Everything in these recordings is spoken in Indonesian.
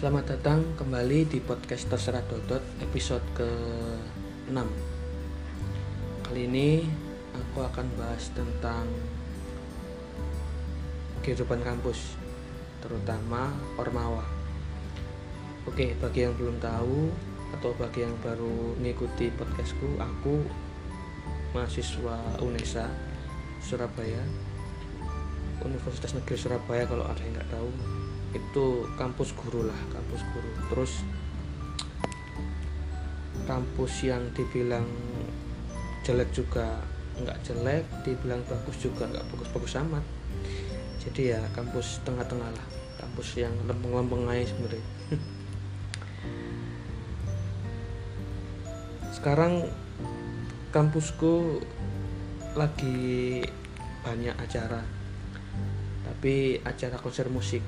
Selamat datang kembali di podcast Terserah Dodot episode ke-6. Kali ini aku akan bahas tentang kehidupan kampus Terutama Ormawa. Oke, bagi yang belum tahu atau bagi yang baru mengikuti podcastku Aku mahasiswa UNESA Surabaya Universitas Negeri Surabaya kalau ada yang nggak tahu itu kampus guru lah kampus guru. Terus kampus yang dibilang jelek juga nggak jelek dibilang bagus juga nggak bagus-bagus amat. Jadi ya kampus tengah-tengah lah kampus yang lempeng-lempeng aja sebenarnya. Sekarang kampusku lagi banyak acara tapi acara konser musik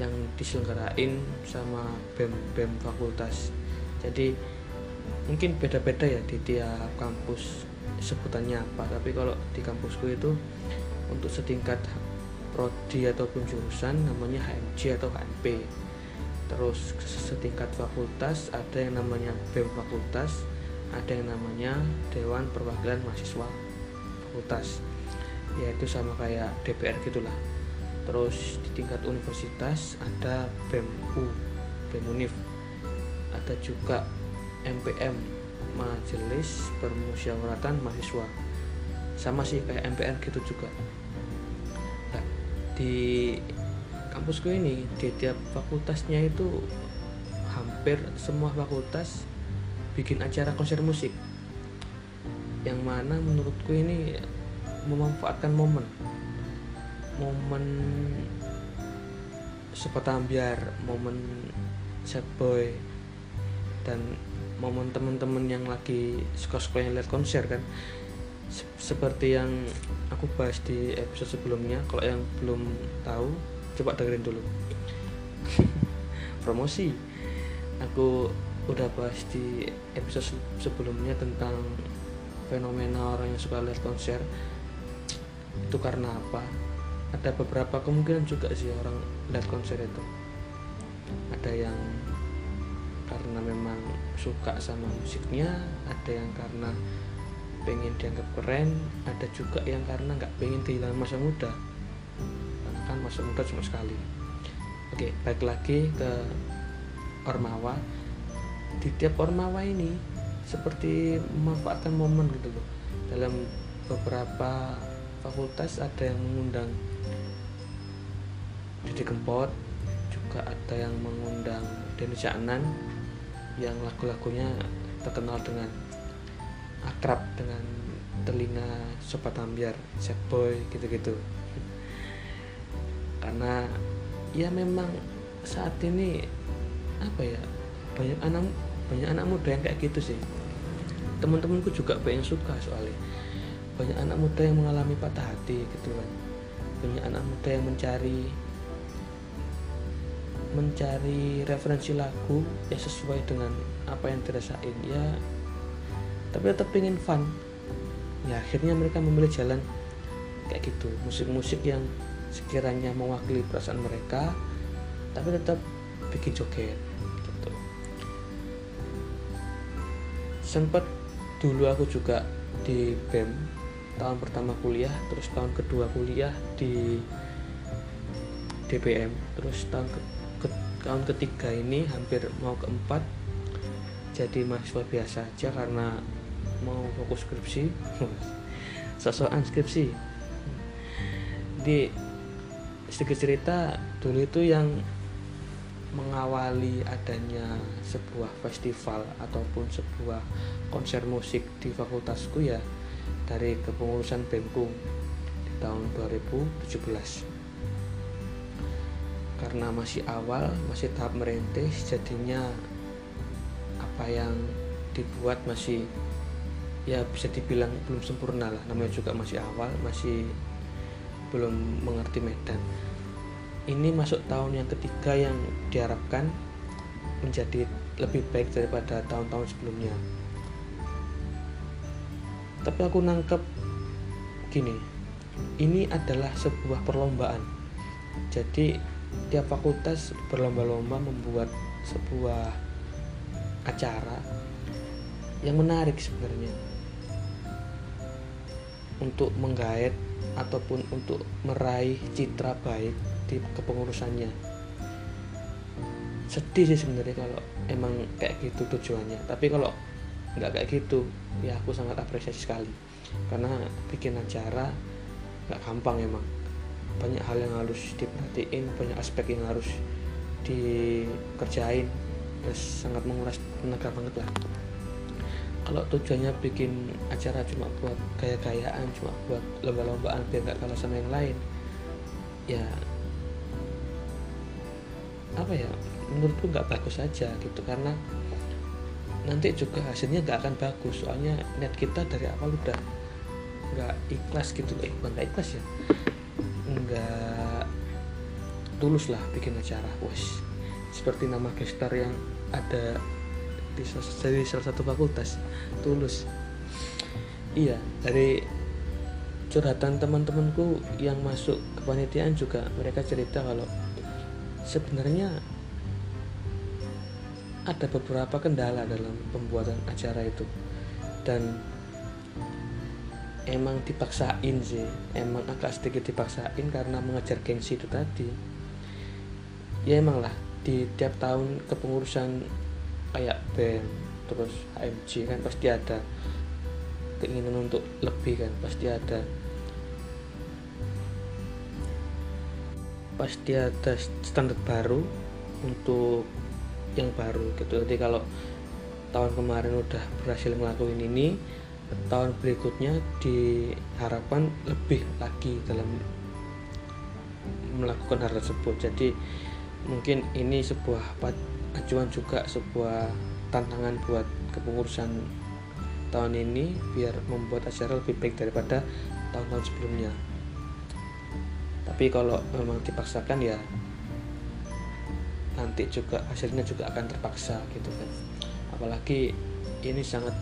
yang diselenggarain sama BEM BEM fakultas. Jadi mungkin beda-beda ya di tiap kampus sebutannya apa, tapi kalau di kampusku itu untuk setingkat prodi ataupun jurusan namanya HMJ atau HMP. Terus setingkat fakultas ada yang namanya BEM fakultas, ada yang namanya Dewan Perwakilan Mahasiswa Fakultas. Yaitu sama kayak DPR gitulah terus di tingkat universitas ada BEMU BEM UNIF. Ada juga MPM Majelis Permusyawaratan Mahasiswa. Sama sih kayak MPR gitu juga. Nah, di kampusku ini di tiap fakultasnya itu hampir semua fakultas bikin acara konser musik. Yang mana menurutku ini memanfaatkan momen momen sepetambiar momen sad boy dan momen teman-teman yang lagi suka-suka yang lihat konser kan? Seperti yang aku bahas di episode sebelumnya kalau yang belum tahu coba dengerin dulu. Promosi. Aku udah bahas di episode sebelumnya tentang fenomena orang yang suka lihat konser. Itu karena apa ada beberapa kemungkinan juga sih orang lihat konser itu. Ada yang karena memang suka sama musiknya ada yang karena pengen dianggap keren ada juga yang karena nggak pengen kehilangan masa muda. Karena kan masa muda cuma sekali. Oke baik lagi ke Ormawa. Di tiap Ormawa ini seperti memanfaatkan momen gitu loh. Dalam beberapa fakultas ada yang mengundang Didi Kempot juga ada yang mengundang Denny Caknan yang lagu-lagunya terkenal dengan akrab dengan telinga sobat ambiar set boy gitu-gitu. Karena ya memang saat ini apa ya banyak anak banyak anak muda yang kayak gitu sih. Teman-temanku juga banyak suka soalnya. Banyak anak muda yang mengalami patah hati gitu kan. Banyak anak muda yang mencari mencari referensi lagu yang sesuai dengan apa yang dirasain. Ya tapi tetap ingin fun. Ya akhirnya mereka memilih jalan kayak gitu. Musik-musik yang sekiranya mewakili perasaan mereka tapi tetap bikin joget gitu. Sempat dulu aku juga di BEM tahun pertama kuliah terus tahun kedua kuliah di DPM terus tahun ke tahun ketiga ini hampir mau keempat jadi mahasiswa biasa aja karena mau fokus skripsi. Sosokan skripsi. Di sedikit cerita dulu itu yang mengawali adanya sebuah festival ataupun sebuah konser musik di fakultasku ya dari kepengurusan BEMKU di tahun 2017 karena masih awal masih tahap merintis jadinya apa yang dibuat masih ya bisa dibilang belum sempurna lah. Namanya juga masih awal masih belum mengerti medan. Ini masuk tahun yang ketiga yang diharapkan menjadi lebih baik daripada tahun-tahun sebelumnya. Tapi aku nangkep gini ini adalah sebuah perlombaan. Jadi tiap fakultas berlomba-lomba membuat sebuah acara yang menarik sebenarnya. Untuk menggait ataupun untuk meraih citra baik di kepengurusannya. Sedih sih sebenarnya kalau emang kayak gitu tujuannya. Tapi kalau nggak kayak gitu ya aku sangat apresiasi sekali. Karena bikin acara nggak gampang emang banyak hal yang harus diperhatiin banyak aspek yang harus dikerjain. Ya sangat menguras tenaga banget lah. Kalau tujuannya bikin acara cuma buat gaya-gayaan cuma buat lomba-lombaan biar nggak kalah sama yang lain ya apa ya menurutku nggak bagus saja gitu. Karena nanti juga hasilnya nggak akan bagus. Soalnya net kita dari awal udah nggak ikhlas gitu. Eh bukan nggak ikhlas ya nggak tulus lah bikin acara wes. Seperti nama gestar yang ada di salah satu fakultas tulus. Iya dari curhatan teman-temanku yang masuk kepanitiaan juga mereka cerita kalau sebenarnya ada beberapa kendala dalam pembuatan acara itu. Dan emang dipaksain sih. Emang agak sedikit dipaksain karena mengejar gengsi itu tadi. Ya emang lah di tiap tahun kepengurusan kayak BEM terus HMG kan pasti ada. Keinginan untuk lebih kan pasti ada. Pasti ada standar baru untuk yang baru gitu. Jadi kalau tahun kemarin udah berhasil ngelakuin ini tahun berikutnya diharapkan lebih lagi dalam melakukan hal tersebut. Jadi mungkin ini sebuah acuan juga sebuah tantangan buat kepengurusan tahun ini biar membuat acara lebih baik daripada tahun-tahun sebelumnya. Tapi kalau memang dipaksakan ya nanti juga hasilnya juga akan terpaksa gitu kan. Apalagi ini sangat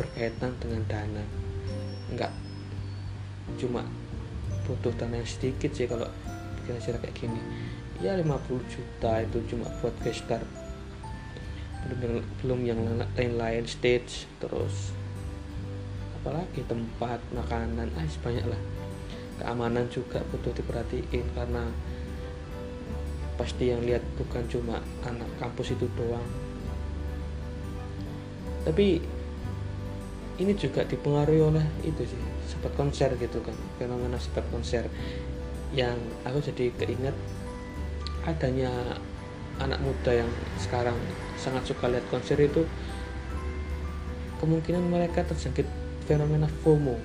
berkaitan dengan dana. Enggak cuma butuh dana yang sedikit sih kalau bikin acara kayak gini. Ya 50 juta itu cuma buat gestar. Belum belum yang lain-lain stage terus apalagi tempat makanan ah banyak lah. Keamanan juga butuh diperhatiin karena pasti yang lihat bukan cuma anak kampus itu doang. Tapi ini juga dipengaruhi oleh itu sih sempat konser gitu kan fenomena sempat konser. Yang aku jadi keinget adanya anak muda yang sekarang sangat suka lihat konser itu kemungkinan mereka terjangkit fenomena FOMO.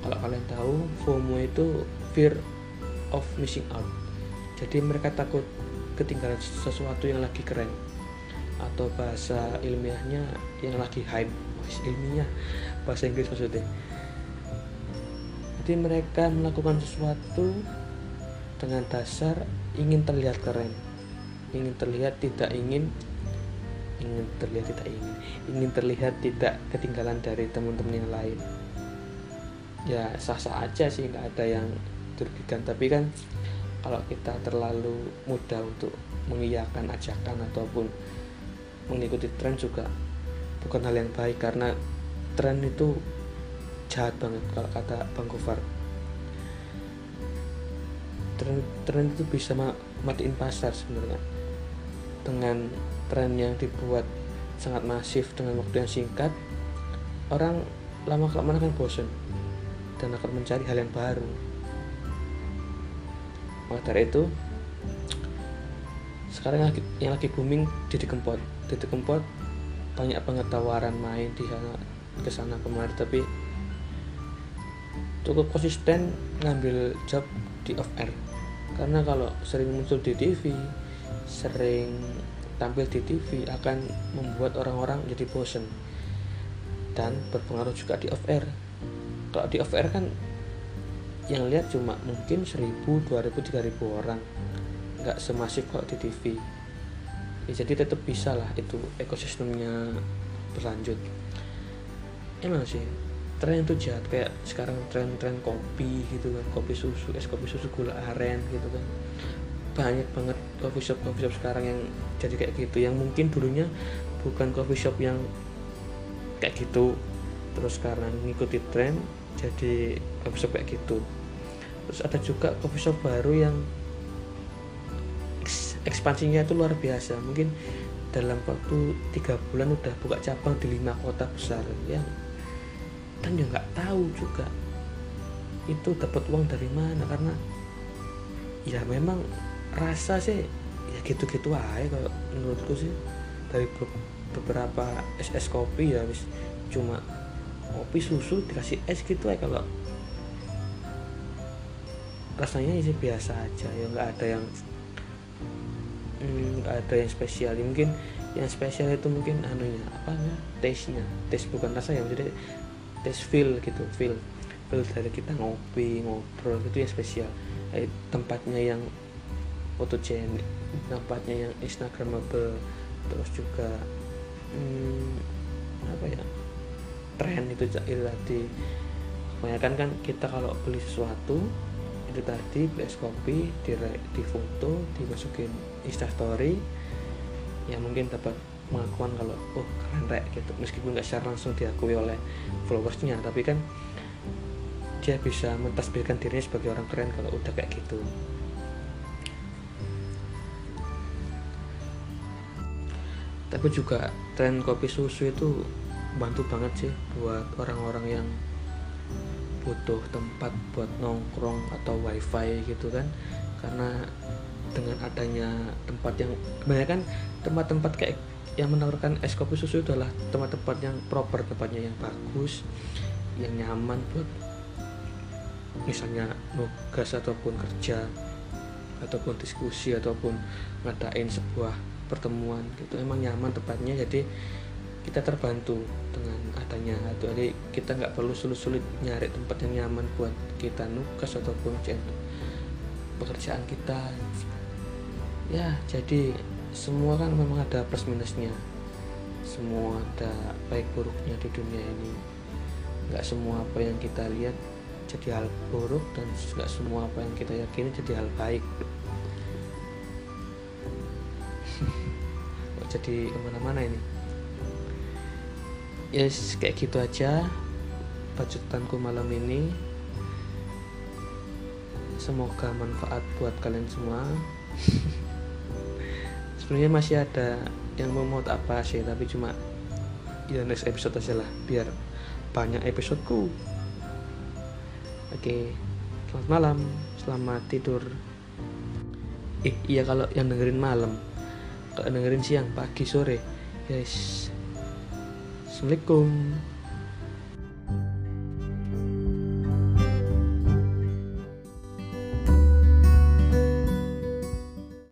Kalau kalian tahu FOMO itu fear of missing out. Jadi mereka takut ketinggalan sesuatu yang lagi keren atau bahasa ilmiahnya yang lagi hype ilmiah. Bahasa Inggris maksudnya. Jadi mereka melakukan sesuatu dengan dasar ingin terlihat keren. Ingin terlihat tidak ingin ingin terlihat tidak ingin. Ingin terlihat tidak ketinggalan dari teman-teman yang lain. Ya sah-sah aja sih nggak ada yang dirugikan. Tapi kan kalau kita terlalu mudah untuk mengiyakan ajakan ataupun mengikuti tren juga bukan hal yang baik karena tren itu jahat banget kalau kata Bang Gofar. Tren tren itu bisa matiin pasar sebenarnya. Dengan tren yang dibuat sangat masif dengan waktu yang singkat orang lama kelamaan akan bosan dan akan mencari hal yang baru. Maka dari itu sekarang yang lagi, booming Didi Kempot. Didi Kempot banyak banget main di sana ke sana kemari tapi cukup konsisten ngambil job di off air. Karena kalau sering muncul di TV sering tampil di TV akan membuat orang-orang jadi bosen dan berpengaruh juga di off air. Kalau di off air kan yang lihat cuma mungkin 1000, 2000, 3000 orang. Nggak semasif kalau di TV ya, jadi tetap bisa lah itu ekosistemnya berlanjut. Emang sih tren itu jahat. Kayak sekarang tren-tren kopi gitu kan kopi susu es kopi susu gula aren gitu kan. Banyak banget coffee shop coffee shop sekarang yang jadi kayak gitu. Yang mungkin dulunya bukan coffee shop yang kayak gitu. Terus sekarang ngikuti tren jadi coffee shop kayak gitu. Terus ada juga coffee shop baru yang ekspansinya itu luar biasa. Mungkin dalam waktu tiga bulan udah buka cabang di lima kota besar yang dan ya nggak tahu juga itu dapat uang dari mana karena ya memang rasa sih ya gitu-gitu aja kalau menurutku sih. Dari beberapa es es kopi ya wis cuma kopi susu dikasih es gitu aja kalau rasanya sih biasa aja. Ya nggak ada yang hmm, ada yang spesial. Ya, mungkin yang spesial itu mungkin anunya apa ya taste nya taste bukan rasa ya jadi taste feel gitu feel. Feel dari kita ngopi ngobrol itu yang spesial. Eh, tempatnya yang fotogenik tempatnya yang instagramable terus juga hmm, apa ya? Tren itu itu tadi kebanyakan kan kita kalau beli sesuatu itu tadi es kopi di, di foto dimasukin instastory yang mungkin dapat pengakuan kalau oh keren rek gitu. Meskipun nggak secara langsung diakui oleh followersnya tapi kan dia bisa mentasbihkan dirinya sebagai orang keren kalau udah kayak gitu. Tapi juga tren kopi susu itu bantu banget sih buat orang-orang yang butuh tempat buat nongkrong atau wifi gitu kan. Karena dengan adanya tempat yang kebanyakan tempat-tempat kayak yang menawarkan es kopi susu adalah tempat-tempat yang proper tempatnya yang bagus yang nyaman buat misalnya nugas ataupun kerja ataupun diskusi ataupun ngadain sebuah pertemuan gitu. Emang nyaman tempatnya jadi kita terbantu dengan adanya. Itu jadi kita nggak perlu sulit-sulit nyari tempat yang nyaman buat kita nugas ataupun pekerjaan kita. Ya jadi semua kan memang ada plus minusnya. Semua ada baik buruknya di dunia ini. Nggak semua apa yang kita lihat jadi hal buruk dan nggak semua apa yang kita yakini jadi hal baik. Jadi ke mana-mana ini yes kayak gitu aja bacotanku malam ini. Semoga manfaat buat kalian semua. Sebenarnya masih ada yang mau mau apa sih tapi cuma ya next episode aja lah biar banyak episodeku oke selamat malam selamat tidur. Eh iya kalau yang dengerin malam kalau dengerin siang pagi sore guys Assalamualaikum